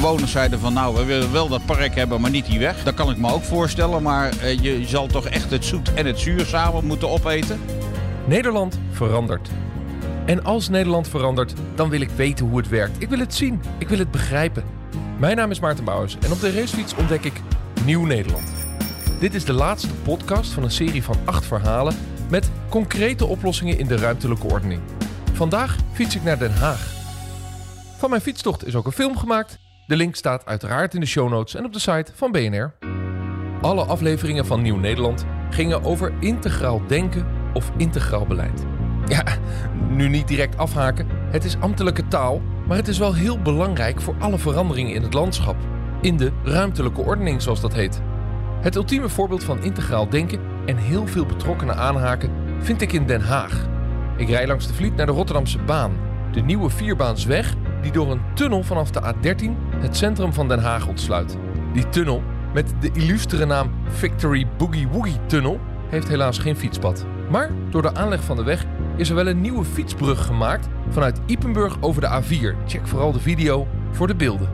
bewoners zeiden van nou, we willen wel dat park hebben, maar niet die weg. Dat kan ik me ook voorstellen, maar eh, je zal toch echt het zoet en het zuur samen moeten opeten. Nederland verandert. En als Nederland verandert, dan wil ik weten hoe het werkt. Ik wil het zien. Ik wil het begrijpen. Mijn naam is Maarten Bouwers en op de racefiets ontdek ik Nieuw Nederland. Dit is de laatste podcast van een serie van acht verhalen met concrete oplossingen in de ruimtelijke ordening. Vandaag fiets ik naar Den Haag. Van mijn fietstocht is ook een film gemaakt. De link staat uiteraard in de show notes en op de site van BNR. Alle afleveringen van Nieuw Nederland gingen over integraal denken of integraal beleid. Ja, nu niet direct afhaken. Het is ambtelijke taal, maar het is wel heel belangrijk voor alle veranderingen in het landschap. In de ruimtelijke ordening, zoals dat heet. Het ultieme voorbeeld van integraal denken en heel veel betrokkenen aanhaken vind ik in Den Haag. Ik rij langs de Vliet naar de Rotterdamse baan, de nieuwe vierbaansweg die door een tunnel vanaf de A13 het centrum van Den Haag ontsluit. Die tunnel, met de illustere naam Victory Boogie Woogie Tunnel, heeft helaas geen fietspad. Maar door de aanleg van de weg is er wel een nieuwe fietsbrug gemaakt vanuit Ipenburg over de A4. Check vooral de video voor de beelden.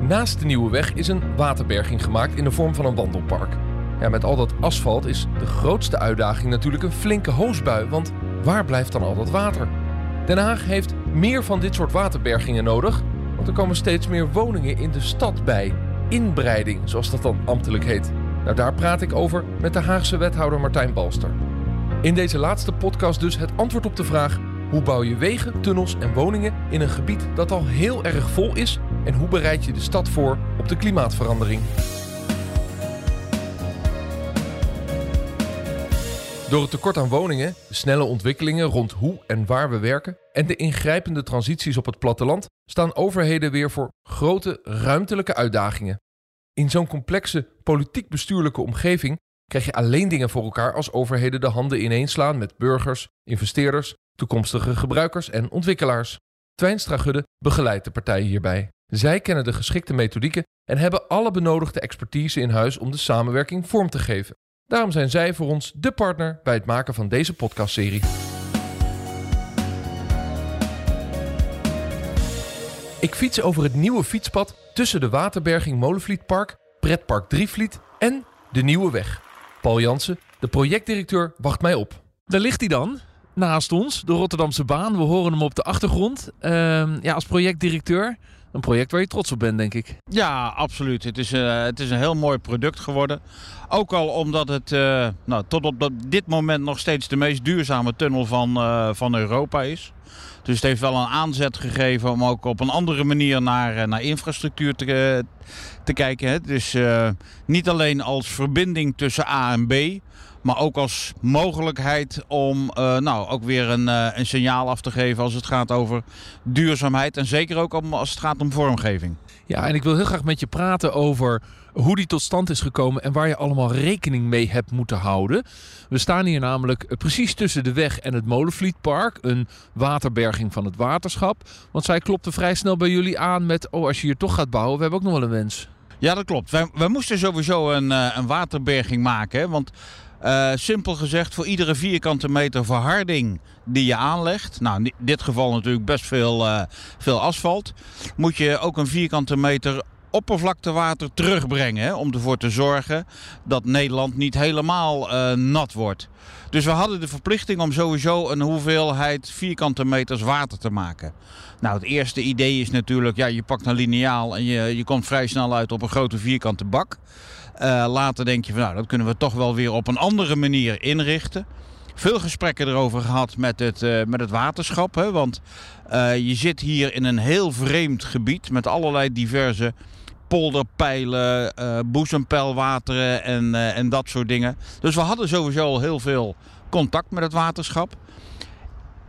Naast de nieuwe weg is een waterberging gemaakt in de vorm van een wandelpark. Ja, met al dat asfalt is de grootste uitdaging natuurlijk een flinke hoosbui, want waar blijft dan al dat water? Den Haag heeft meer van dit soort waterbergingen nodig, want er komen steeds meer woningen in de stad bij. Inbreiding, zoals dat dan ambtelijk heet. Nou, daar praat ik over met de Haagse wethouder Martijn Balster. In deze laatste podcast dus het antwoord op de vraag: hoe bouw je wegen, tunnels en woningen in een gebied dat al heel erg vol is en hoe bereid je de stad voor op de klimaatverandering? Door het tekort aan woningen, de snelle ontwikkelingen rond hoe en waar we werken en de ingrijpende transities op het platteland staan overheden weer voor grote ruimtelijke uitdagingen. In zo'n complexe politiek-bestuurlijke omgeving krijg je alleen dingen voor elkaar als overheden de handen ineenslaan met burgers, investeerders, toekomstige gebruikers en ontwikkelaars. Twijnstra Gudde begeleidt de partijen hierbij. Zij kennen de geschikte methodieken en hebben alle benodigde expertise in huis om de samenwerking vorm te geven. Daarom zijn zij voor ons de partner bij het maken van deze podcastserie. Ik fiets over het nieuwe fietspad tussen de Waterberging Molenvlietpark, Pretpark Drievliet en de Nieuwe Weg. Paul Jansen, de projectdirecteur, wacht mij op. Daar ligt hij dan, naast ons, de Rotterdamse baan. We horen hem op de achtergrond. Ehm, ja, als projectdirecteur, een project waar je trots op bent, denk ik. Ja, absoluut. Het is, uh, het is een heel mooi product geworden. Ook al omdat het uh, nou, tot op dit moment nog steeds de meest duurzame tunnel van, uh, van Europa is. Dus het heeft wel een aanzet gegeven om ook op een andere manier naar, naar infrastructuur te, te kijken. Hè. Dus niet alleen als verbinding tussen A en B, maar ook als mogelijkheid om uh, nou, ook weer een, uh, een signaal af te geven als het gaat over duurzaamheid. En zeker ook om, als het gaat om vormgeving. Ja, en ik wil heel graag met je praten over hoe die tot stand is gekomen en waar je allemaal rekening mee hebt moeten houden. We staan hier namelijk precies tussen de weg en het Molenvlietpark, een waterberging van het waterschap. Want zij klopte vrij snel bij jullie aan met, oh als je hier toch gaat bouwen, we hebben ook nog wel een wens. Ja, dat klopt. Wij, wij moesten sowieso een, uh, een waterberging maken, hè, want... Uh, simpel gezegd, voor iedere vierkante meter verharding die je aanlegt, nou in dit geval natuurlijk best veel, uh, veel asfalt, moet je ook een vierkante meter oppervlaktewater terugbrengen. Hè, om ervoor te zorgen dat Nederland niet helemaal uh, nat wordt. Dus we hadden de verplichting om sowieso een hoeveelheid vierkante meters water te maken. Nou, het eerste idee is natuurlijk, ja, je pakt een lineaal en je, je komt vrij snel uit op een grote vierkante bak. Uh, later denk je van nou, dat kunnen we toch wel weer op een andere manier inrichten. Veel gesprekken erover gehad met het, uh, met het waterschap. Hè, want uh, je zit hier in een heel vreemd gebied met allerlei diverse polderpijlen, boezempeilwateren en, en dat soort dingen. Dus we hadden sowieso al heel veel contact met het waterschap.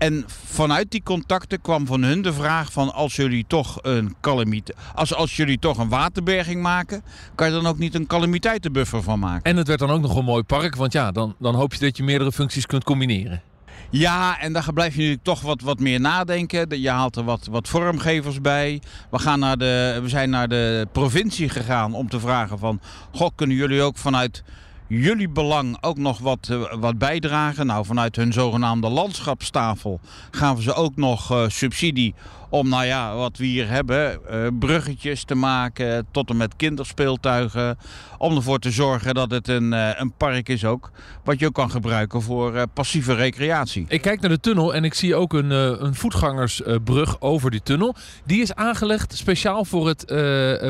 En vanuit die contacten kwam van hun de vraag van als jullie toch een calamite, als, als jullie toch een waterberging maken, kan je dan ook niet een calamiteitenbuffer van maken. En het werd dan ook nog een mooi park, want ja, dan, dan hoop je dat je meerdere functies kunt combineren. Ja, en daar blijf je natuurlijk toch wat, wat meer nadenken. Je haalt er wat, wat vormgevers bij. We, gaan naar de, we zijn naar de provincie gegaan om te vragen van... Goh, kunnen jullie ook vanuit jullie belang ook nog wat, uh, wat bijdragen. Nou, vanuit hun zogenaamde landschapstafel gaven ze ook nog uh, subsidie Om, nou ja, wat we hier hebben, eh, bruggetjes te maken tot en met kinderspeeltuigen. Om ervoor te zorgen dat het een, eh, een park is ook, wat je ook kan gebruiken voor eh, passieve recreatie. Ik kijk naar de tunnel en ik zie ook een, een voetgangersbrug over die tunnel. Die is aangelegd speciaal voor het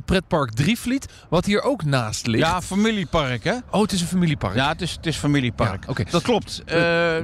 pretpark Drievliet, wat hier ook naast ligt. Ja, familiepark hè? Oh, het is een familiepark. Ja, het is, het is familiepark. Ja. Dat klopt.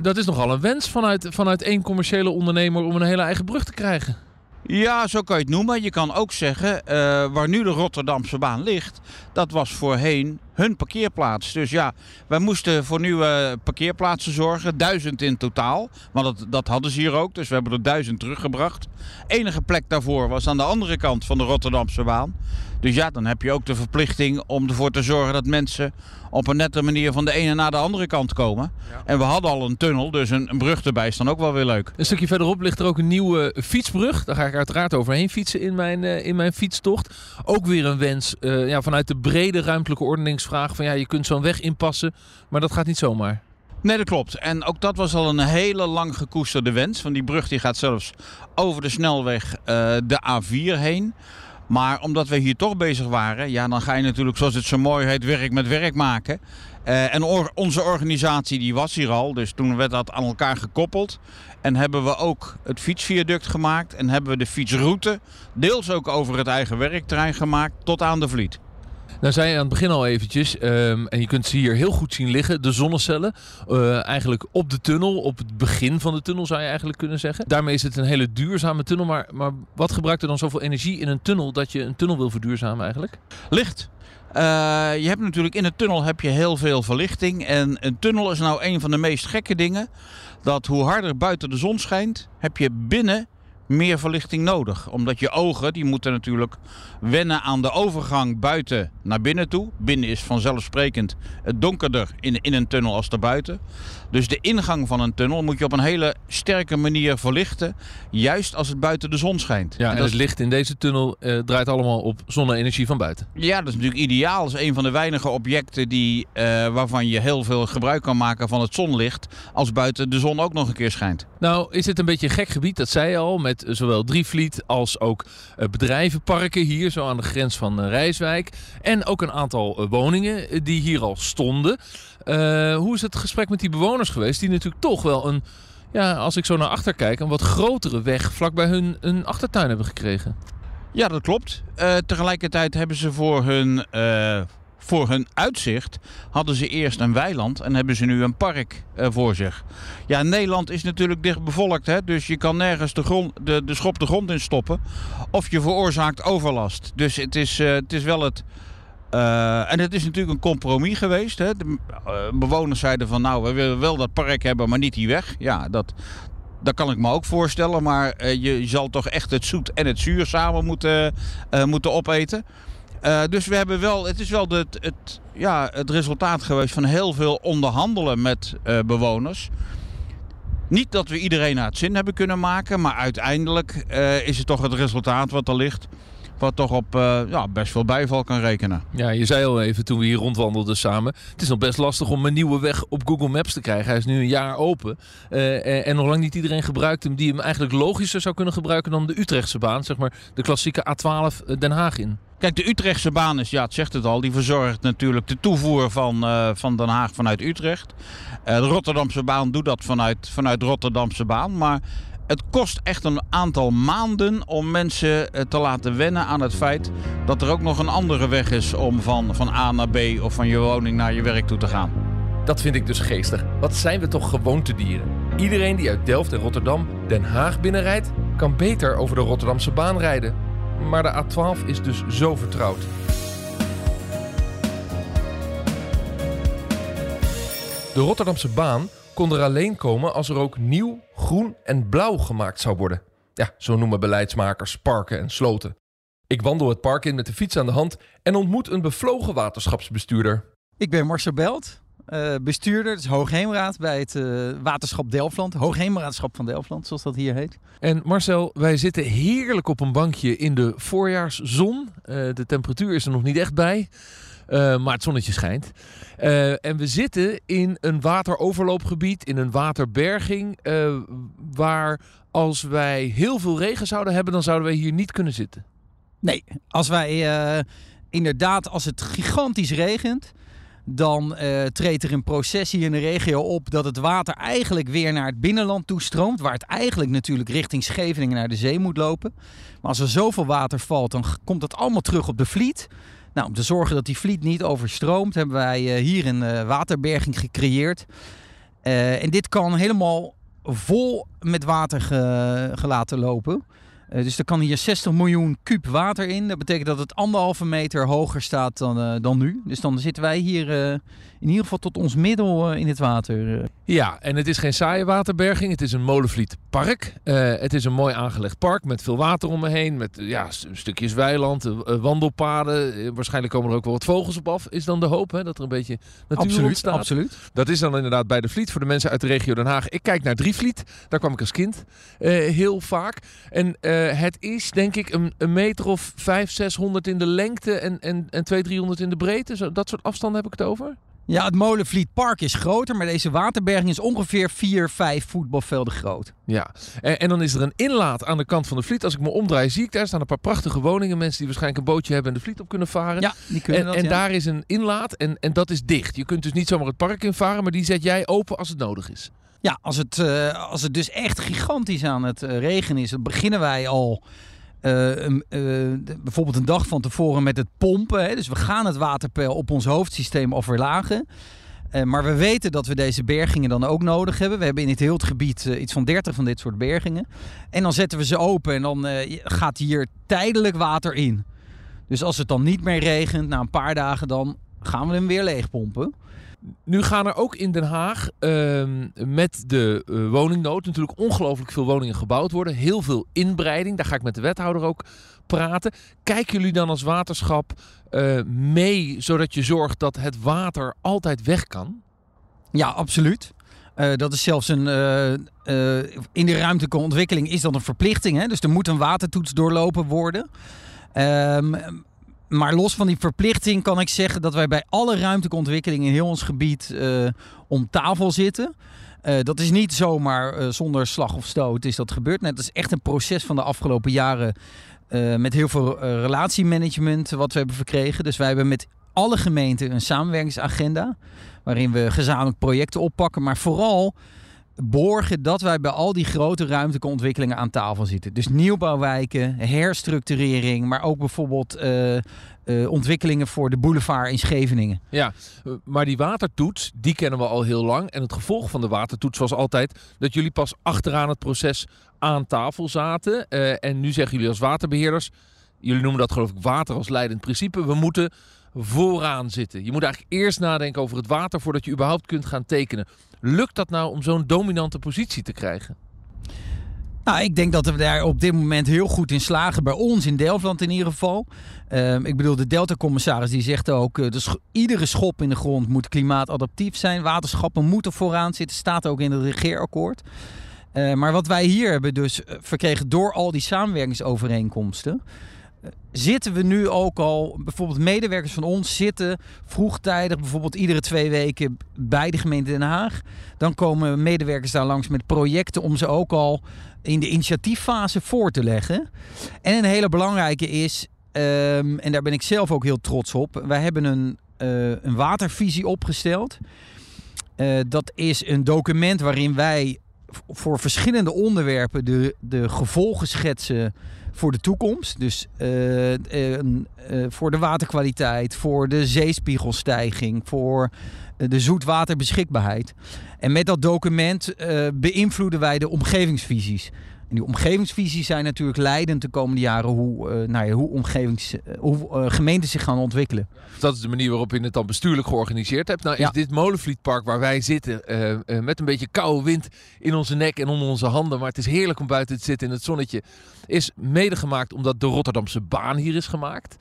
Dat is nogal een wens vanuit, vanuit één commerciële ondernemer om een hele eigen brug te krijgen. Ja, zo kan je het noemen. Je kan ook zeggen, eh, waar nu de Rotterdamse baan ligt, dat was voorheen hun parkeerplaats. Dus ja, wij moesten voor nieuwe parkeerplaatsen zorgen, duizend in totaal. Want dat, dat hadden ze hier ook, dus we hebben er duizend teruggebracht. Enige plek daarvoor was aan de andere kant van de Rotterdamse baan. Dus ja, dan heb je ook de verplichting om ervoor te zorgen dat mensen op een nette manier van de ene naar de andere kant komen. En we hadden al een tunnel, dus een, een brug erbij is dan ook wel weer leuk. Een stukje verderop ligt er ook een nieuwe fietsbrug. Daar ga ik uiteraard overheen fietsen in mijn, eh, in mijn fietstocht. Ook weer een wens eh, ja, vanuit de brede ruimtelijke ordeningsvraag. Van ja, je kunt zo'n weg inpassen, maar dat gaat niet zomaar. Nee, dat klopt. En ook dat was al een hele lang gekoesterde wens. Want die brug die gaat zelfs over de snelweg eh, de A4 heen. Maar omdat we hier toch bezig waren, ja, dan ga je natuurlijk, zoals het zo mooi heet, werk met werk maken. Eh, en onze organisatie die was hier al, dus toen werd dat aan elkaar gekoppeld. En hebben we ook het fietsviaduct gemaakt en hebben we de fietsroute deels ook over het eigen werkterrein gemaakt tot aan de Vliet. Nou zei je aan het begin al eventjes, ehm, en je kunt ze hier heel goed zien liggen, de zonnecellen. eh, eigenlijk op de tunnel, op het begin van de tunnel zou je eigenlijk kunnen zeggen. Daarmee is het een hele duurzame tunnel, maar, maar wat gebruikt er dan zoveel energie in een tunnel dat je een tunnel wil verduurzamen eigenlijk? Licht. Eh, je hebt natuurlijk in een tunnel heb je heel veel verlichting. En een tunnel is nou een van de meest gekke dingen. Dat hoe harder buiten de zon schijnt, heb je binnen meer verlichting nodig. Omdat je ogen, die moeten natuurlijk wennen aan de overgang buiten naar binnen toe. Binnen is vanzelfsprekend het donkerder in, in een tunnel als daarbuiten. Dus de ingang van een tunnel moet je op een hele sterke manier verlichten. Juist als het buiten de zon schijnt. Ja, en, dat het licht in deze tunnel eh, draait allemaal op zonne-energie van buiten. Ja, dat is natuurlijk ideaal. Dat is een van de weinige objecten die, eh, waarvan je heel veel gebruik kan maken van het zonlicht. Als buiten de zon ook nog een keer schijnt. Nou, is het een beetje een gek gebied, dat zei je al, met zowel Drievliet als ook eh, bedrijvenparken hier, zo aan de grens van eh, Rijswijk. En ook een aantal eh, woningen die hier al stonden. Eh, hoe is het gesprek met die bewoners geweest, die natuurlijk toch wel een, ja, als ik zo naar achter kijk, een wat grotere weg vlakbij hun, hun achtertuin hebben gekregen? Ja, dat klopt. Eh, tegelijkertijd hebben ze voor hun, eh, voor hun uitzicht... hadden ze eerst een weiland en hebben ze nu een park voor zich. Ja, Nederland is natuurlijk dicht bevolkt. Hè? Dus je kan nergens de, grond, de, de schop de grond in stoppen. Of je veroorzaakt overlast. Dus het is, het is wel het... eh, en het is natuurlijk een compromis geweest. Hè? De eh, bewoners zeiden van nou, we willen wel dat park hebben, maar niet die weg. Ja, dat, dat kan ik me ook voorstellen. Maar eh, je zal toch echt het zoet en het zuur samen moeten, moeten opeten. Dus we hebben wel, het is wel het, ja, het resultaat geweest van heel veel onderhandelen met bewoners. Niet dat we iedereen naar het zin hebben kunnen maken, maar uiteindelijk is het toch het resultaat wat er ligt. Wat toch op eh, ja, best veel bijval kan rekenen. Ja, je zei al even toen we hier rondwandelden samen. Het is nog best lastig om een nieuwe weg op Google Maps te krijgen. Hij is nu een jaar open. Eh, en, en nog lang niet iedereen gebruikt hem die hem eigenlijk logischer zou kunnen gebruiken dan de Utrechtse baan. Zeg maar de klassieke A12 Den Haag in. Kijk, de Utrechtse baan is, ja, het zegt het al, die verzorgt natuurlijk de toevoer van, eh, van Den Haag vanuit Utrecht. Eh, de Rotterdamse baan doet dat vanuit, vanuit Rotterdamse baan. Maar het kost echt een aantal maanden om mensen eh, te laten wennen aan het feit dat er ook nog een andere weg is om van, van A naar B of van je woning naar je werk toe te gaan. Dat vind ik dus geestig. Wat zijn we toch gewoontedieren? Iedereen die uit Delft en Rotterdam Den Haag binnenrijdt, kan beter over de Rotterdamse baan rijden. Maar de A12 is dus zo vertrouwd. De Rotterdamse baan kon er alleen komen als er ook nieuw, groen en blauw gemaakt zou worden. Ja, zo noemen beleidsmakers parken en sloten. Ik wandel het park in met de fiets aan de hand en ontmoet een bevlogen waterschapsbestuurder. Ik ben Marcel Belt, eh, bestuurder, dus hoogheemraad bij het eh, waterschap Delftland. Hoogheemraadschap van Delftland, zoals dat hier heet. En Marcel, wij zitten heerlijk op een bankje in de voorjaarszon. Eh, de temperatuur is er nog niet echt bij. Maar het zonnetje schijnt. Eh, en we zitten in een wateroverloopgebied, in een waterberging, eh, waar als wij heel veel regen zouden hebben, dan zouden wij hier niet kunnen zitten. Nee, als wij eh, inderdaad, als het gigantisch regent, dan treedt er een proces hier in de regio op dat het water eigenlijk weer naar het binnenland toestroomt. Waar het eigenlijk natuurlijk richting Scheveningen naar de zee moet lopen. Maar als er zoveel water valt, dan komt dat allemaal terug op de Vliet. Nou, om te zorgen dat die Vliet niet overstroomt, hebben wij eh, hier een eh, waterberging gecreëerd. Eh, en dit kan helemaal vol met water ge- gelaten lopen. Dus er kan hier 60 miljoen kuub water in. Dat betekent dat het anderhalve meter hoger staat dan, dan nu. Dus dan zitten wij hier in ieder geval tot ons middel eh, in het water. eh. Ja, en het is geen saaie waterberging. Het is een molenvliet park. Eh, het is een mooi aangelegd park met veel water om me heen. Met ja, stukjes weiland, wandelpaden. Waarschijnlijk komen er ook wel wat vogels op af. Is dan de hoop hè, dat er een beetje natuur absoluut, ontstaat. absoluut. Dat is dan inderdaad bij de Vliet voor de mensen uit de regio Den Haag. Ik kijk naar Drievliet. Daar kwam ik als kind heel vaak. En het is denk ik een, een meter of 500, 600 in de lengte en, en, en 200, 300 in de breedte. Zo, dat soort afstanden heb ik het over. Ja, het Molenvliet Park is groter, maar deze waterberging is ongeveer 4, 5 voetbalvelden groot. Ja, en, en dan is er een inlaat aan de kant van de Vliet. Als ik me omdraai, zie ik daar staan een paar prachtige woningen. Mensen die waarschijnlijk een bootje hebben en de Vliet op kunnen varen. Ja, die kunnen en dat. en ja. daar is een inlaat en, en dat is dicht. Je kunt dus niet zomaar het park invaren, maar die zet jij open als het nodig is. Ja, als het, eh, als het dus echt gigantisch aan het eh, regenen is, dan beginnen wij al eh, eh, bijvoorbeeld een dag van tevoren met het pompen. Hè. Dus we gaan het waterpeil op ons hoofdsysteem al verlagen. Eh, maar we weten dat we deze bergingen dan ook nodig hebben. We hebben in het heel het gebied iets van 30 van dit soort bergingen. En dan zetten we ze open en dan gaat hier tijdelijk water in. Dus als het dan niet meer regent, na een paar dagen, dan gaan we hem weer leegpompen. Nu gaan er ook in Den Haag ehm, met de eh, woningnood natuurlijk ongelooflijk veel woningen gebouwd worden. Heel veel inbreiding. Daar ga ik met de wethouder ook praten. Kijken jullie dan als waterschap eh, mee zodat je zorgt dat het water altijd weg kan? Ja, absoluut. Eh, dat is zelfs een. in de ruimtelijke ontwikkeling is dat een verplichting. Hè? Dus er moet een watertoets doorlopen worden. Ehm, maar los van die verplichting kan ik zeggen dat wij bij alle ruimtelijke ontwikkelingen in heel ons gebied eh, om tafel zitten. Eh, dat is niet zomaar eh, zonder slag of stoot is dat gebeurd. Nee, dat is echt een proces van de afgelopen jaren met heel veel relatiemanagement wat we hebben verkregen. Dus wij hebben met alle gemeenten een samenwerkingsagenda waarin we gezamenlijk projecten oppakken, maar vooral borgen dat wij bij al die grote ruimtelijke ontwikkelingen aan tafel zitten. Dus nieuwbouwwijken, herstructurering, maar ook bijvoorbeeld eh, eh, ontwikkelingen voor de boulevard in Scheveningen. Ja, eh, maar die watertoets, die kennen we al heel lang. En het gevolg van de watertoets was altijd dat jullie pas achteraan het proces aan tafel zaten. En nu zeggen jullie als waterbeheerders, jullie noemen dat geloof ik water als leidend principe. We moeten vooraan zitten. Je moet eigenlijk eerst nadenken over het water voordat je überhaupt kunt gaan tekenen. Lukt dat nou om zo'n dominante positie te krijgen? Nou, ik denk dat we daar op dit moment heel goed in slagen. Bij ons in Delftland in ieder geval. Ehm, ik bedoel, de Delta-commissaris die zegt ook... sch- iedere schop in de grond moet klimaatadaptief zijn. Waterschappen moeten vooraan zitten. Staat ook in het regeerakkoord. Eh, maar wat wij hier hebben dus eh, verkregen door al die samenwerkingsovereenkomsten... Zitten we nu ook al, bijvoorbeeld medewerkers van ons zitten vroegtijdig, bijvoorbeeld iedere twee weken bij de gemeente Den Haag. Dan komen medewerkers daar langs met projecten om ze ook al in de initiatieffase voor te leggen. En een hele belangrijke is, ehm, en daar ben ik zelf ook heel trots op, wij hebben een, eh, een watervisie opgesteld. Eh, dat is een document waarin wij voor verschillende onderwerpen de, de gevolgen schetsen voor de toekomst. Dus eh, eh, eh, voor de waterkwaliteit, voor de zeespiegelstijging, voor de zoetwaterbeschikbaarheid. En met dat document beïnvloeden wij de omgevingsvisies. En die omgevingsvisies zijn natuurlijk leidend de komende jaren hoe, eh, nou ja, hoe, omgevings, eh, hoe eh, gemeenten zich gaan ontwikkelen. Dat is de manier waarop je het dan bestuurlijk georganiseerd hebt. Nou is Ja. dit Molenvlietpark waar wij zitten met een beetje koude wind in onze nek en onder onze handen. Maar het is heerlijk om buiten te zitten in het zonnetje. Is mede gemaakt omdat de Rotterdamse baan hier is gemaakt.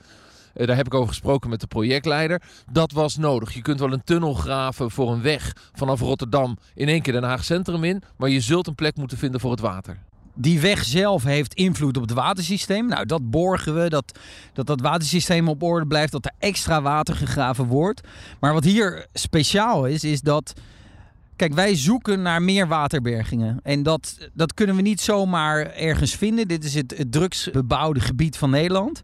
Daar heb ik over gesproken met de projectleider. Dat was nodig. Je kunt wel een tunnel graven voor een weg vanaf Rotterdam in één keer Den Haag Centrum in. Maar je zult een plek moeten vinden voor het water. Die weg zelf heeft invloed op het watersysteem. Nou, dat borgen we, dat dat, dat watersysteem op orde blijft, dat er extra water gegraven wordt. Maar wat hier speciaal is, is dat Kijk, wij zoeken naar meer waterbergingen. En dat, dat kunnen we niet zomaar ergens vinden. Dit is het, het gebied van Nederland.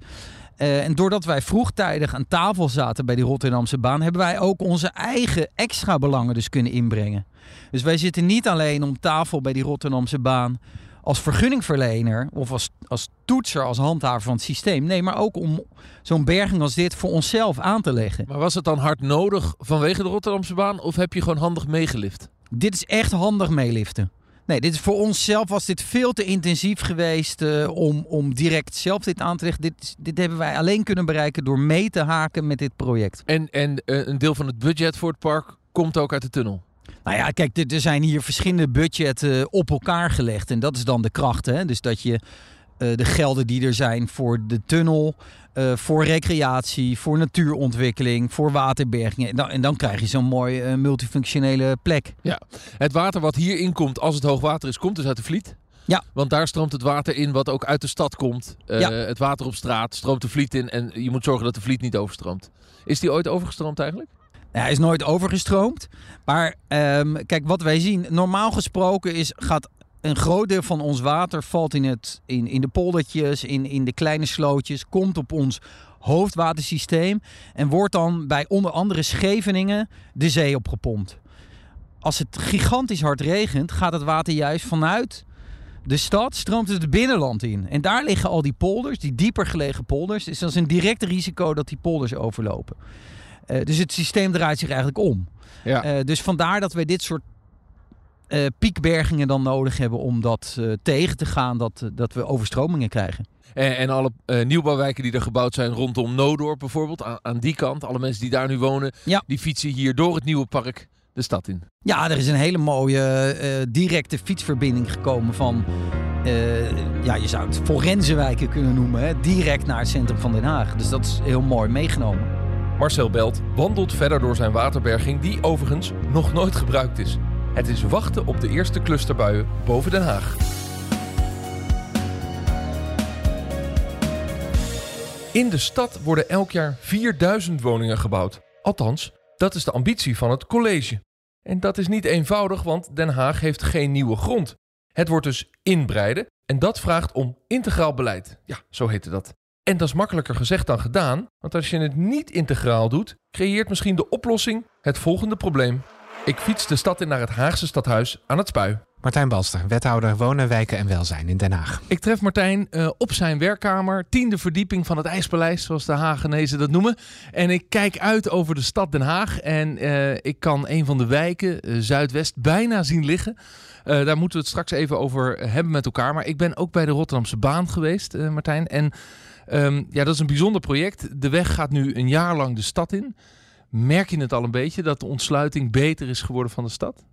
Uh, en doordat wij vroegtijdig aan tafel zaten bij die Rotterdamse baan, hebben wij ook onze eigen extra belangen dus kunnen inbrengen. Dus wij zitten niet alleen om tafel bij die Rotterdamse baan als vergunningverlener of als, als toetser, als handhaver van het systeem. Nee, maar ook om zo'n berging als dit voor onszelf aan te leggen. Maar was het dan hard nodig vanwege de Rotterdamse baan of heb je gewoon handig meegelift? Dit is echt handig meeliften. Nee, dit is voor onszelf was dit veel te intensief geweest uh, om, om direct zelf dit aan te leggen. Dit, dit hebben wij alleen kunnen bereiken door mee te haken met dit project. En, en uh, een deel van het budget voor het park komt ook uit de tunnel? Nou ja, kijk, er zijn hier verschillende budgetten op elkaar gelegd. En dat is dan de kracht. Hè? Dus dat je uh, de gelden die er zijn voor de tunnel, uh, voor recreatie, voor natuurontwikkeling, voor waterberging. En dan, en dan krijg je zo'n mooi uh, multifunctionele plek. Ja, het water wat hierin komt als het hoogwater is, komt dus uit de Vliet. Ja. Want daar stroomt het water in wat ook uit de stad komt. Ja. Het water op straat stroomt de Vliet in en je moet zorgen dat de Vliet niet overstroomt. Is die ooit overgestroomd eigenlijk? Hij is nooit overgestroomd. Maar um, kijk, wat wij zien, normaal gesproken is, gaat een groot deel van ons water valt in, het, in, in de poldertjes, in, in de kleine slootjes, komt op ons hoofdwatersysteem en wordt dan bij onder andere Scheveningen de zee opgepompt. Als het gigantisch hard regent, gaat het water juist vanuit de stad, stroomt het het binnenland in. En daar liggen al die polders, die dieper gelegen polders. Dus dat is een direct risico dat die polders overlopen. Uh, dus het systeem draait zich eigenlijk om. Ja. Uh, dus vandaar dat wij dit soort uh, piekbergingen dan nodig hebben om dat tegen te gaan, dat, dat we overstromingen krijgen. En, en alle nieuwbouwwijken die er gebouwd zijn rondom Noodorp bijvoorbeeld, aan, aan, die kant, alle mensen die daar nu wonen, ja. die fietsen hier door het nieuwe park de stad in. Ja, er is een hele mooie directe fietsverbinding gekomen van, ja, je zou het forensenwijken kunnen noemen, hè, direct naar het centrum van Den Haag. Dus dat is heel mooi meegenomen. Marcel Belt wandelt verder door zijn waterberging, die overigens nog nooit gebruikt is. Het is wachten op de eerste clusterbuien boven Den Haag. In de stad worden elk jaar 4000 woningen gebouwd. Althans, dat is de ambitie van het college. En dat is niet eenvoudig, want Den Haag heeft geen nieuwe grond. Het wordt dus inbreiden en dat vraagt om integraal beleid. Ja, zo heette dat. En dat is makkelijker gezegd dan gedaan, want als je het niet integraal doet, creëert misschien de oplossing het volgende probleem. Ik fiets de stad in naar het Haagse stadhuis aan het Spui. Martijn Balster, wethouder Wonen, Wijken en Welzijn in Den Haag. Ik tref Martijn uh, op zijn werkkamer, tiende verdieping van het IJspaleis, zoals de Hagenezen dat noemen. En ik kijk uit over de stad Den Haag en uh, ik kan een van de wijken, uh, Zuidwest, bijna zien liggen. daar moeten we het straks even over hebben met elkaar. Maar ik ben ook bij de Rotterdamse baan geweest, Martijn. En um, ja, dat is een bijzonder project. De weg gaat nu een jaar lang de stad in. Merk je het al een beetje dat de ontsluiting beter is geworden van de stad?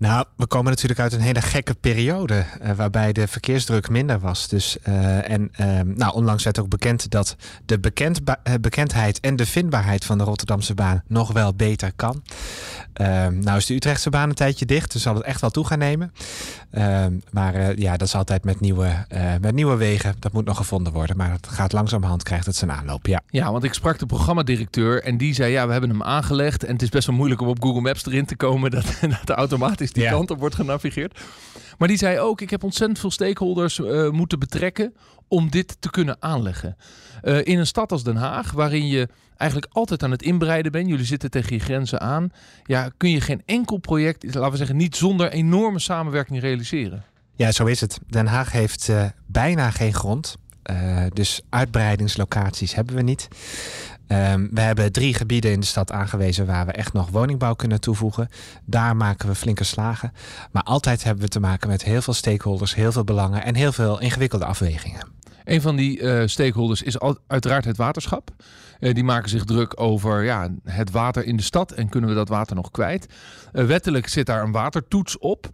Nou, we komen natuurlijk uit een hele gekke periode uh, waarbij de verkeersdruk minder was. Dus, uh, en uh, nou, onlangs werd ook bekend dat de bekend bekendheid en de vindbaarheid van de Rotterdamse baan nog wel beter kan. Ehm, nou is de Utrechtse baan een tijdje dicht, dus zal het echt wel toe gaan nemen. Ehm, maar ja, dat is altijd met nieuwe, met nieuwe wegen. Dat moet nog gevonden worden. Maar het gaat langzamerhand, krijgt het zijn aanloop, ja. Ja, want ik sprak de programmadirecteur en die zei... ja, we hebben hem aangelegd en het is best wel moeilijk om op Google Maps erin te komen... dat, dat automatisch die ja. kant op wordt genavigeerd. Maar die zei ook, ik heb ontzettend veel stakeholders uh, moeten betrekken om dit te kunnen aanleggen. Uh, in een stad als Den Haag, waarin je eigenlijk altijd aan het inbreiden bent, jullie zitten tegen je grenzen aan, ja, kun je geen enkel project, laten we zeggen, niet zonder enorme samenwerking realiseren. Ja, zo is het. Den Haag heeft uh, bijna geen grond. Uh, dus uitbreidingslocaties hebben we niet. Um, we hebben drie gebieden in de stad aangewezen waar we echt nog woningbouw kunnen toevoegen. Daar maken we flinke slagen. Maar altijd hebben we te maken met heel veel stakeholders, heel veel belangen en heel veel ingewikkelde afwegingen. Een van die uh, stakeholders is uiteraard het waterschap. Uh, die maken zich druk over ja, het water in de stad en kunnen we dat water nog kwijt. Uh, wettelijk zit daar een watertoets op.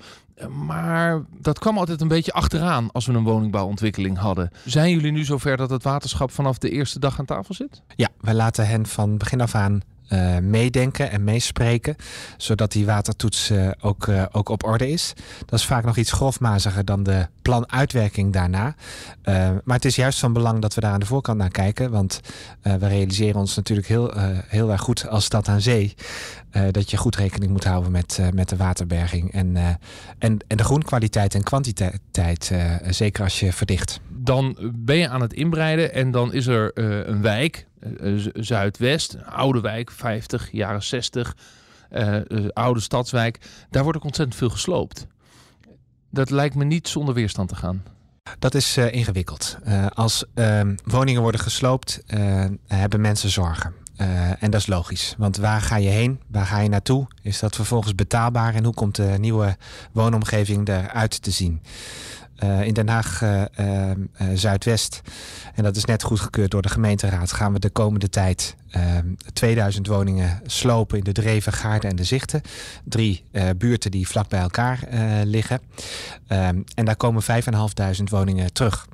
Maar dat kwam altijd een beetje achteraan als we een woningbouwontwikkeling hadden. Zijn jullie nu zover dat het waterschap vanaf de eerste dag aan tafel zit? Ja, wij laten hen van begin af aan uh, meedenken en meespreken, zodat die watertoets uh, ook, uh, ook op orde is. Dat is vaak nog iets grofmaziger dan de planuitwerking daarna. maar het is juist van belang dat we daar aan de voorkant naar kijken, want we realiseren ons natuurlijk heel, heel erg goed als stad aan zee dat je goed rekening moet houden met, met de waterberging en, en, en de groenkwaliteit en kwantiteit, zeker als je verdicht. Dan ben je aan het inbreiden en dan is er een wijk, Zuidwest, een oude wijk, 50, jaren 60, uh, oude stadswijk. Daar wordt ook ontzettend veel gesloopt. Dat lijkt me niet zonder weerstand te gaan. Dat is ingewikkeld. Als ehm, woningen worden gesloopt, hebben mensen zorgen. en dat is logisch. Want waar ga je heen? Waar ga je naartoe? Is dat vervolgens betaalbaar? En hoe komt de nieuwe woonomgeving eruit te zien? Uh, in Den Haag uh, uh, Zuidwest, en dat is net goedgekeurd door de gemeenteraad, gaan we de komende tijd 2000 ehm, woningen slopen in de Dreven, Gaarden en de Zichten. Drie uh, buurten die vlak bij elkaar uh, liggen. Um, en daar komen 5.500 woningen terug.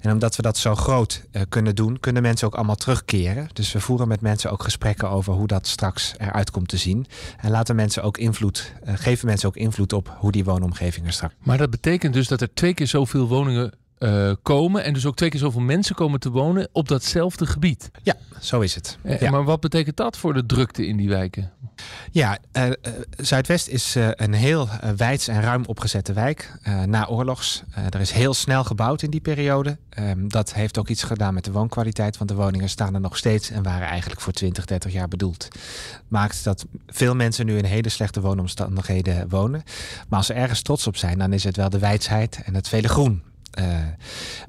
En omdat we dat zo groot uh, kunnen doen, kunnen mensen ook allemaal terugkeren. Dus we voeren met mensen ook gesprekken over hoe dat straks eruit komt te zien. En laten mensen ook invloed, geven mensen ook invloed op hoe die woonomgeving er straks. Maar dat betekent dus dat er twee keer zoveel woningen uh, komen en dus ook twee keer zoveel mensen komen te wonen op datzelfde gebied. Ja, zo is het. Ja. Maar wat betekent dat voor de drukte in die wijken? Ja, uh, Zuidwest is een heel wijds en ruim opgezette wijk na oorlogs. er is heel snel gebouwd in die periode. Um, dat heeft ook iets gedaan met de woonkwaliteit, want de woningen staan er nog steeds en waren eigenlijk voor 20, 30 jaar bedoeld. Maakt dat veel mensen nu in hele slechte woonomstandigheden wonen. Maar als ze ergens trots op zijn, dan is het wel de wijsheid en het vele groen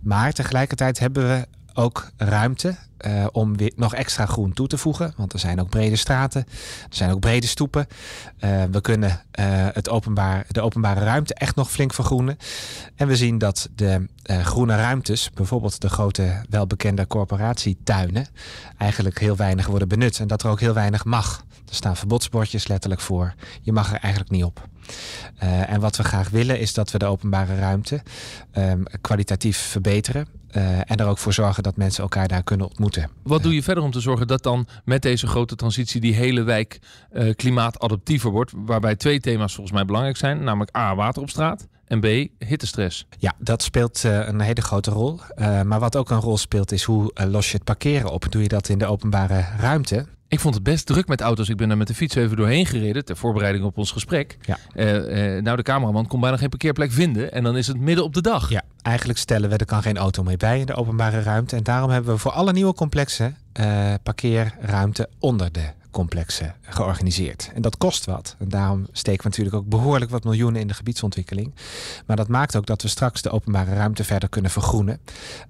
maar tegelijkertijd hebben we ook ruimte uh, om weer nog extra groen toe te voegen. Want er zijn ook brede straten, er zijn ook brede stoepen. Uh, we kunnen het openbaar, de openbare ruimte echt nog flink vergroenen. En we zien dat de groene ruimtes, bijvoorbeeld de grote welbekende corporatietuinen, eigenlijk heel weinig worden benut. En dat er ook heel weinig mag. Er staan verbodsbordjes letterlijk voor. Je mag er eigenlijk niet op. Uh, en wat we graag willen is dat we de openbare ruimte um, kwalitatief verbeteren. Uh, en er ook voor zorgen dat mensen elkaar daar kunnen ontmoeten. Wat doe je verder om te zorgen dat dan met deze grote transitie die hele wijk uh, klimaatadaptiever wordt? Waarbij twee thema's volgens mij belangrijk zijn. Namelijk A, water op straat. En B, hittestress. Ja, dat speelt uh, een hele grote rol. maar wat ook een rol speelt is hoe los je het parkeren op? Doe je dat in de openbare ruimte? Ik vond het best druk met auto's. Ik ben er met de fiets even doorheen gereden ter voorbereiding op ons gesprek. Ja. Uh, uh, nou, de cameraman kon bijna geen parkeerplek vinden. En dan is het midden op de dag. Ja, eigenlijk stellen we er kan geen auto meer bij in de openbare ruimte. En daarom hebben we voor alle nieuwe complexen uh, parkeerruimte onder de complexen georganiseerd. En dat kost wat. En daarom steken we natuurlijk ook behoorlijk wat miljoenen in de gebiedsontwikkeling. Maar dat maakt ook dat we straks de openbare ruimte verder kunnen vergroenen.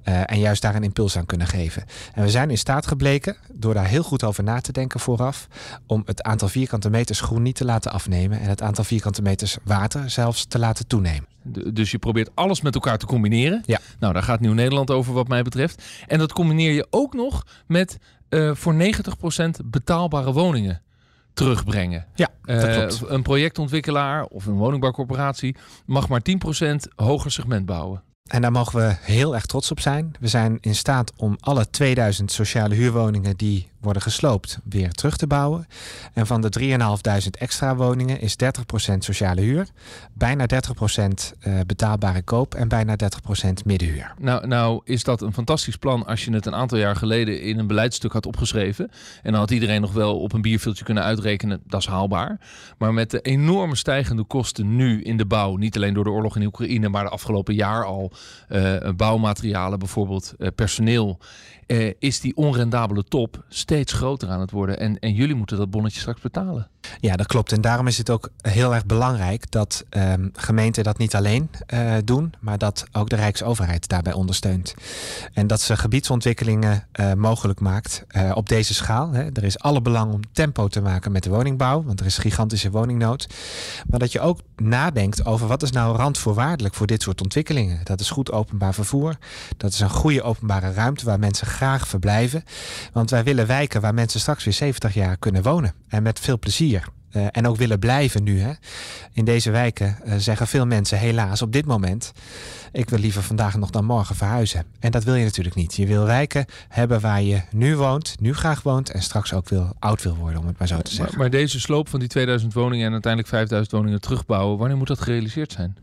Uh, en juist daar een impuls aan kunnen geven. En we zijn in staat gebleken, door daar heel goed over na te denken vooraf, om het aantal vierkante meters groen niet te laten afnemen. En het aantal vierkante meters water zelfs te laten toenemen. Dus je probeert alles met elkaar te combineren. Ja. Nou, daar gaat Nieuw-Nederland over wat mij betreft. En dat combineer je ook nog met uh, voor 90% betaalbare woningen terugbrengen. Ja, dat uh, klopt. Een projectontwikkelaar of een woningbouwcorporatie mag maar 10% hoger segment bouwen. En daar mogen we heel erg trots op zijn. We zijn in staat om alle 2000 sociale huurwoningen die worden gesloopt weer terug te bouwen. En van de 3.500 extra woningen is 30% sociale huur, bijna 30% betaalbare koop en bijna 30% middenhuur. Nou, nou is dat een fantastisch plan als je het een aantal jaar geleden in een beleidstuk had opgeschreven. En dan had iedereen nog wel op een bierveeltje kunnen uitrekenen, dat is haalbaar. Maar met de enorme stijgende kosten nu in de bouw, niet alleen door de oorlog in Oekraïne, maar de afgelopen jaar al, uh, bouwmaterialen bijvoorbeeld, uh, personeel is die onrendabele top steeds groter aan het worden. En, en jullie moeten dat bonnetje straks betalen. Ja, dat klopt. En daarom is het ook heel erg belangrijk dat um, gemeenten dat niet alleen uh, doen, maar dat ook de Rijksoverheid daarbij ondersteunt. En dat ze gebiedsontwikkelingen uh, mogelijk maakt uh, op deze schaal. Hè. Er is alle belang om tempo te maken met de woningbouw, want er is gigantische woningnood. Maar dat je ook nadenkt over wat is nou randvoorwaardelijk voor dit soort ontwikkelingen. Dat is goed openbaar vervoer. Dat is een goede openbare ruimte waar mensen graag verblijven. Want wij willen wijken waar mensen straks weer 70 jaar kunnen wonen. En met veel plezier. Uh, en ook willen blijven nu. Hè. In deze wijken uh, zeggen veel mensen helaas op dit moment... ik wil liever vandaag nog dan morgen verhuizen. En dat wil je natuurlijk niet. Je wil wijken hebben waar je nu woont, nu graag woont... en straks ook wil, oud wil worden, om het maar zo te zeggen. Maar, maar deze sloop van die 2000 woningen en uiteindelijk 5000 woningen terugbouwen... wanneer moet dat gerealiseerd zijn?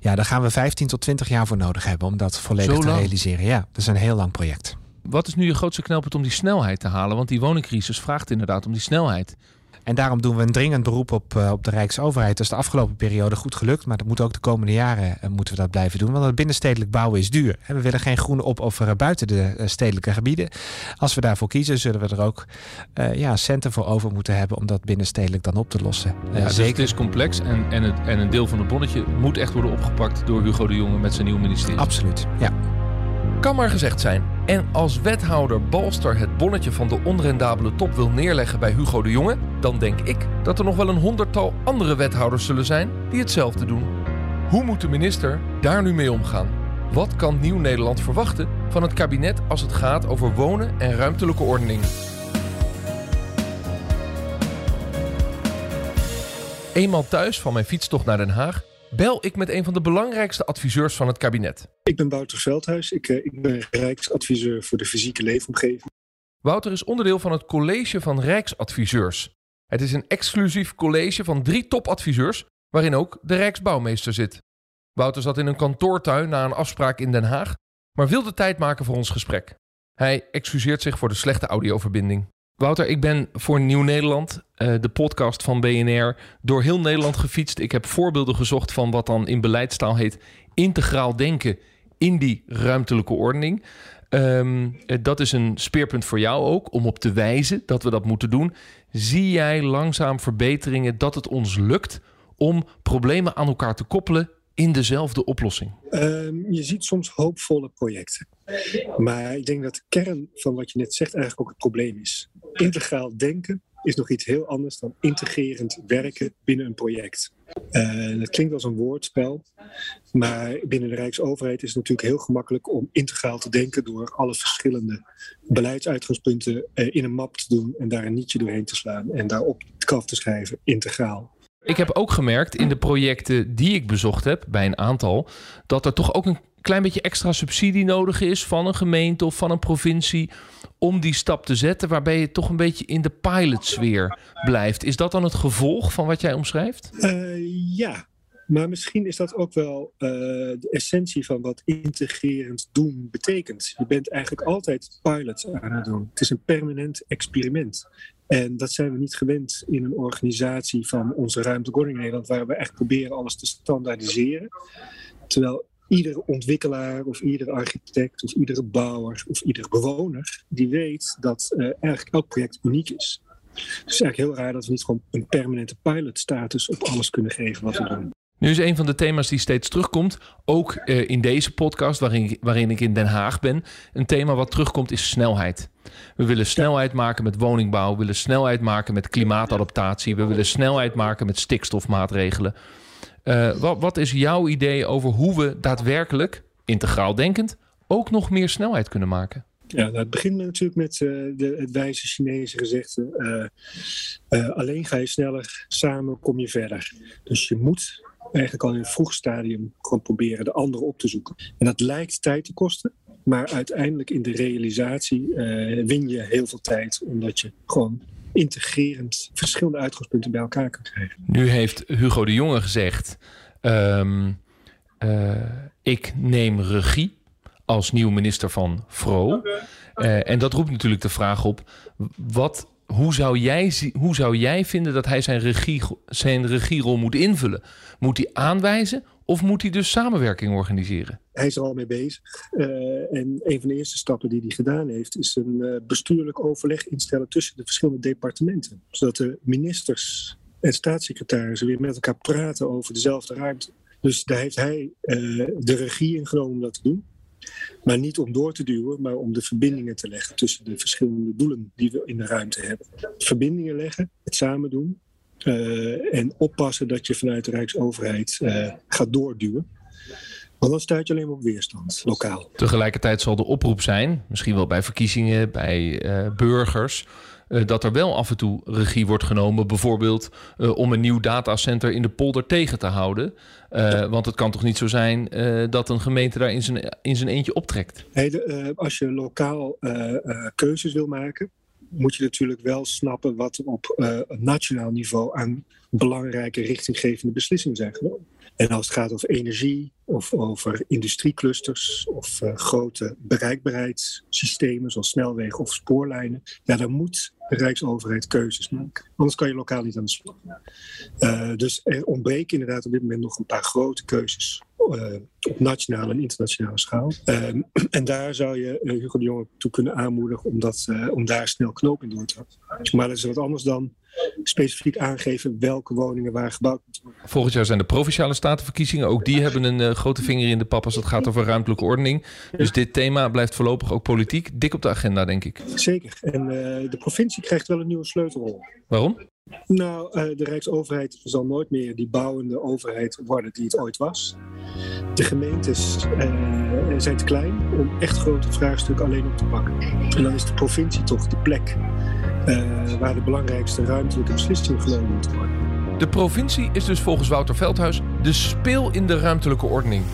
Ja, daar gaan we 15 tot 20 jaar voor nodig hebben om dat volledig te realiseren. Ja, dat is een heel lang project. Wat is nu je grootste knelpunt om die snelheid te halen? Want die woningcrisis vraagt inderdaad om die snelheid. En daarom doen we een dringend beroep op, uh, op de Rijksoverheid. Dat is de afgelopen periode goed gelukt. Maar dat moet ook de komende jaren uh, moeten we dat blijven doen. Want het binnenstedelijk bouwen is duur. En we willen geen groene opofferen buiten de uh, stedelijke gebieden. Als we daarvoor kiezen, zullen we er ook ja, centen voor over moeten hebben om dat binnenstedelijk dan op te lossen. Ja, dus het is complex en, en, het, en een deel van het bonnetje moet echt worden opgepakt door Hugo de Jonge met zijn nieuwe ministerie. Absoluut, ja. Kan maar gezegd zijn. En als wethouder Balster het bonnetje van de onrendabele top wil neerleggen bij Hugo de Jonge, dan denk ik dat er nog wel een honderdtal andere wethouders zullen zijn die hetzelfde doen. Hoe moet de minister daar nu mee omgaan? Wat kan Nieuw-Nederland verwachten van het kabinet als het gaat over wonen en ruimtelijke ordening? Eenmaal thuis van mijn fietstocht naar Den Haag bel ik met een van de belangrijkste adviseurs van het kabinet. Ik ben Wouter Veldhuis. Ik, uh, ik ben Rijksadviseur voor de fysieke leefomgeving. Wouter is onderdeel van het College van Rijksadviseurs. Het is een exclusief college van drie topadviseurs, waarin ook de Rijksbouwmeester zit. Wouter zat in een kantoortuin na een afspraak in Den Haag, maar wilde tijd maken voor ons gesprek. Hij excuseert zich voor de slechte audioverbinding. Wouter, ik ben voor Nieuw Nederland, uh, de podcast van BNR, door heel Nederland gefietst. Ik heb voorbeelden gezocht van wat dan in beleidstaal heet integraal denken in die ruimtelijke ordening. Um, dat is een speerpunt voor jou ook, om op te wijzen dat we dat moeten doen. Zie jij langzaam verbeteringen dat het ons lukt om problemen aan elkaar te koppelen in dezelfde oplossing? Um, je ziet soms hoopvolle projecten. Maar ik denk dat de kern van wat je net zegt eigenlijk ook het probleem is. Integraal denken is nog iets heel anders dan integrerend werken binnen een project. Uh, dat klinkt als een woordspel, maar binnen de Rijksoverheid is het natuurlijk heel gemakkelijk om integraal te denken door alle verschillende beleidsuitgangspunten uh, in een map te doen en daar een nietje doorheen te slaan en daarop het kaf te schrijven, integraal. Ik heb ook gemerkt in de projecten die ik bezocht heb, bij een aantal, dat er toch ook een klein beetje extra subsidie nodig is van een gemeente of van een provincie om die stap te zetten, waarbij je toch een beetje in de pilotsfeer blijft. Is dat dan het gevolg van wat jij omschrijft? Uh, ja, maar misschien is dat ook wel uh, de essentie van wat integrerend doen betekent. Je bent eigenlijk altijd pilots aan het doen. Het is een permanent experiment. En dat zijn we niet gewend in een organisatie van onze ruimte Nederland, waar we echt proberen alles te standaardiseren. Terwijl iedere ontwikkelaar of iedere architect of iedere bouwer of iedere bewoner die weet dat uh, eigenlijk elk project uniek is. Dus het is eigenlijk heel raar dat we niet gewoon een permanente pilotstatus op alles kunnen geven wat we doen. Nu is een van de thema's die steeds terugkomt, ook uh, in deze podcast waarin, waarin ik in Den Haag ben. Een thema wat terugkomt is snelheid. We willen snelheid maken met woningbouw, we willen snelheid maken met klimaatadaptatie, we willen snelheid maken met stikstofmaatregelen. Uh, wat, wat is jouw idee over hoe we daadwerkelijk, integraal denkend, ook nog meer snelheid kunnen maken? Ja, nou, het begint natuurlijk met uh, de, het wijze Chinese gezegde. Uh, alleen ga je sneller, samen kom je verder. Dus je moet eigenlijk al in een vroeg stadium gewoon proberen de andere op te zoeken. En dat lijkt tijd te kosten, maar uiteindelijk in de realisatie win je heel veel tijd, omdat je gewoon integrerend verschillende uitgangspunten bij elkaar kan krijgen. Nu heeft Hugo de Jonge gezegd: um, uh, ik neem regie als nieuw minister van Vro. Uh, en dat roept natuurlijk de vraag op: wat, hoe, zou jij, hoe zou jij vinden dat hij zijn, regie, zijn regierol moet invullen? Moet hij aanwijzen of moet hij dus samenwerking organiseren? Hij is er al mee bezig. Uh, en een van de eerste stappen die hij gedaan heeft, is een uh, bestuurlijk overleg instellen tussen de verschillende departementen. Zodat de ministers en staatssecretarissen weer met elkaar praten over dezelfde ruimte. Dus daar heeft hij uh, de regie ingenomen om dat te doen. Maar niet om door te duwen, maar om de verbindingen te leggen tussen de verschillende doelen die we in de ruimte hebben. Verbindingen leggen, het samen doen. Uh, en oppassen dat je vanuit de Rijksoverheid uh, gaat doorduwen. Want dan stuit je alleen maar op weerstand, lokaal. Tegelijkertijd zal de oproep zijn, misschien wel bij verkiezingen, bij uh, burgers. Eh, dat er wel af en toe regie wordt genomen, bijvoorbeeld eh, om een nieuw datacenter in de polder tegen te houden. Uh, Want het kan toch niet zo zijn dat een gemeente daar in zijn, in zijn eentje optrekt? De, als je lokaal keuzes wil maken, moet je natuurlijk wel snappen wat er op nationaal niveau aan belangrijke richtinggevende beslissingen zijn genomen. En als het gaat over energie of over industrieclusters of uh, grote bereikbaarheidssystemen zoals snelwegen of spoorlijnen, ja, dan moet de Rijksoverheid keuzes maken. Anders kan je lokaal niet aan de slag. Uh, dus er ontbreken inderdaad op dit moment nog een paar grote keuzes uh, op nationale en internationale schaal. Uh, en daar zou je Hugo de Jonge toe kunnen aanmoedigen om, dat, om daar snel knoop in door te houden. Maar dat is wat anders dan specifiek aangeven welke woningen waar gebouwd moeten worden. Volgend jaar zijn de provinciale statenverkiezingen. Ook die hebben een uh, grote vinger in de pap als het gaat over ruimtelijke ordening. Dus dit thema blijft voorlopig ook politiek dik op de agenda, denk ik. Zeker. En uh, de provincie krijgt wel een nieuwe sleutelrol. Waarom? Nou, uh, de Rijksoverheid zal nooit meer die bouwende overheid worden die het ooit was. De gemeentes zijn te klein om echt grote vraagstukken alleen op te pakken. En dan is de provincie toch de plek waar de belangrijkste ruimtelijke beslissingen genomen moeten worden. De provincie is dus volgens Wouter Veldhuis de speel in de ruimtelijke ordening.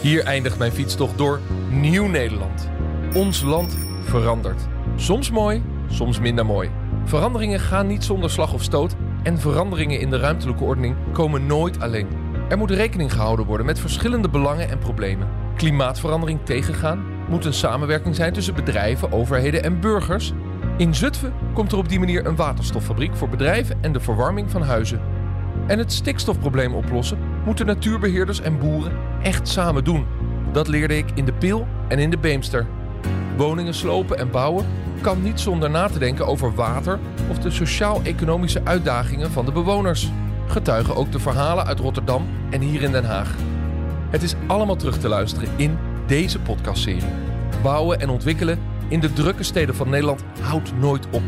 Hier eindigt mijn fietstocht door Nieuw-Nederland. Ons land verandert. Soms mooi, soms minder mooi. Veranderingen gaan niet zonder slag of stoot en veranderingen in de ruimtelijke ordening komen nooit alleen. Er moet rekening gehouden worden met verschillende belangen en problemen klimaatverandering tegengaan moet een samenwerking zijn tussen bedrijven, overheden en burgers. In Zutphen komt er op die manier een waterstoffabriek voor bedrijven en de verwarming van huizen. En het stikstofprobleem oplossen moeten natuurbeheerders en boeren echt samen doen. Dat leerde ik in de Pil en in de Beemster. Woningen slopen en bouwen kan niet zonder na te denken over water of de sociaal-economische uitdagingen van de bewoners. Getuigen ook de verhalen uit Rotterdam en hier in Den Haag. Het is allemaal terug te luisteren in deze podcastserie. Bouwen en ontwikkelen in de drukke steden van Nederland houdt nooit op.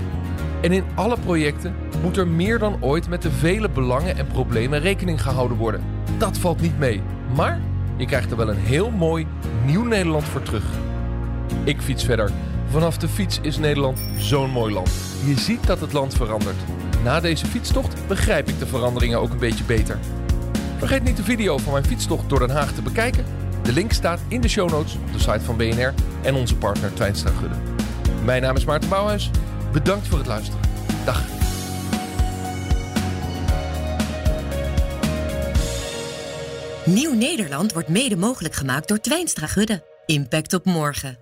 En in alle projecten moet er meer dan ooit met de vele belangen en problemen rekening gehouden worden. Dat valt niet mee, maar je krijgt er wel een heel mooi nieuw Nederland voor terug. Ik fiets verder. Vanaf de fiets is Nederland zo'n mooi land. Je ziet dat het land verandert. Na deze fietstocht begrijp ik de veranderingen ook een beetje beter. Vergeet niet de video van mijn fietstocht door Den Haag te bekijken. De link staat in de show notes op de site van BNR en onze partner Twijnstra Gudde. Mijn naam is Maarten Bouwhuis. Bedankt voor het luisteren. Dag. Nieuw Nederland wordt mede mogelijk gemaakt door Twijnstra Gudde. Impact op morgen.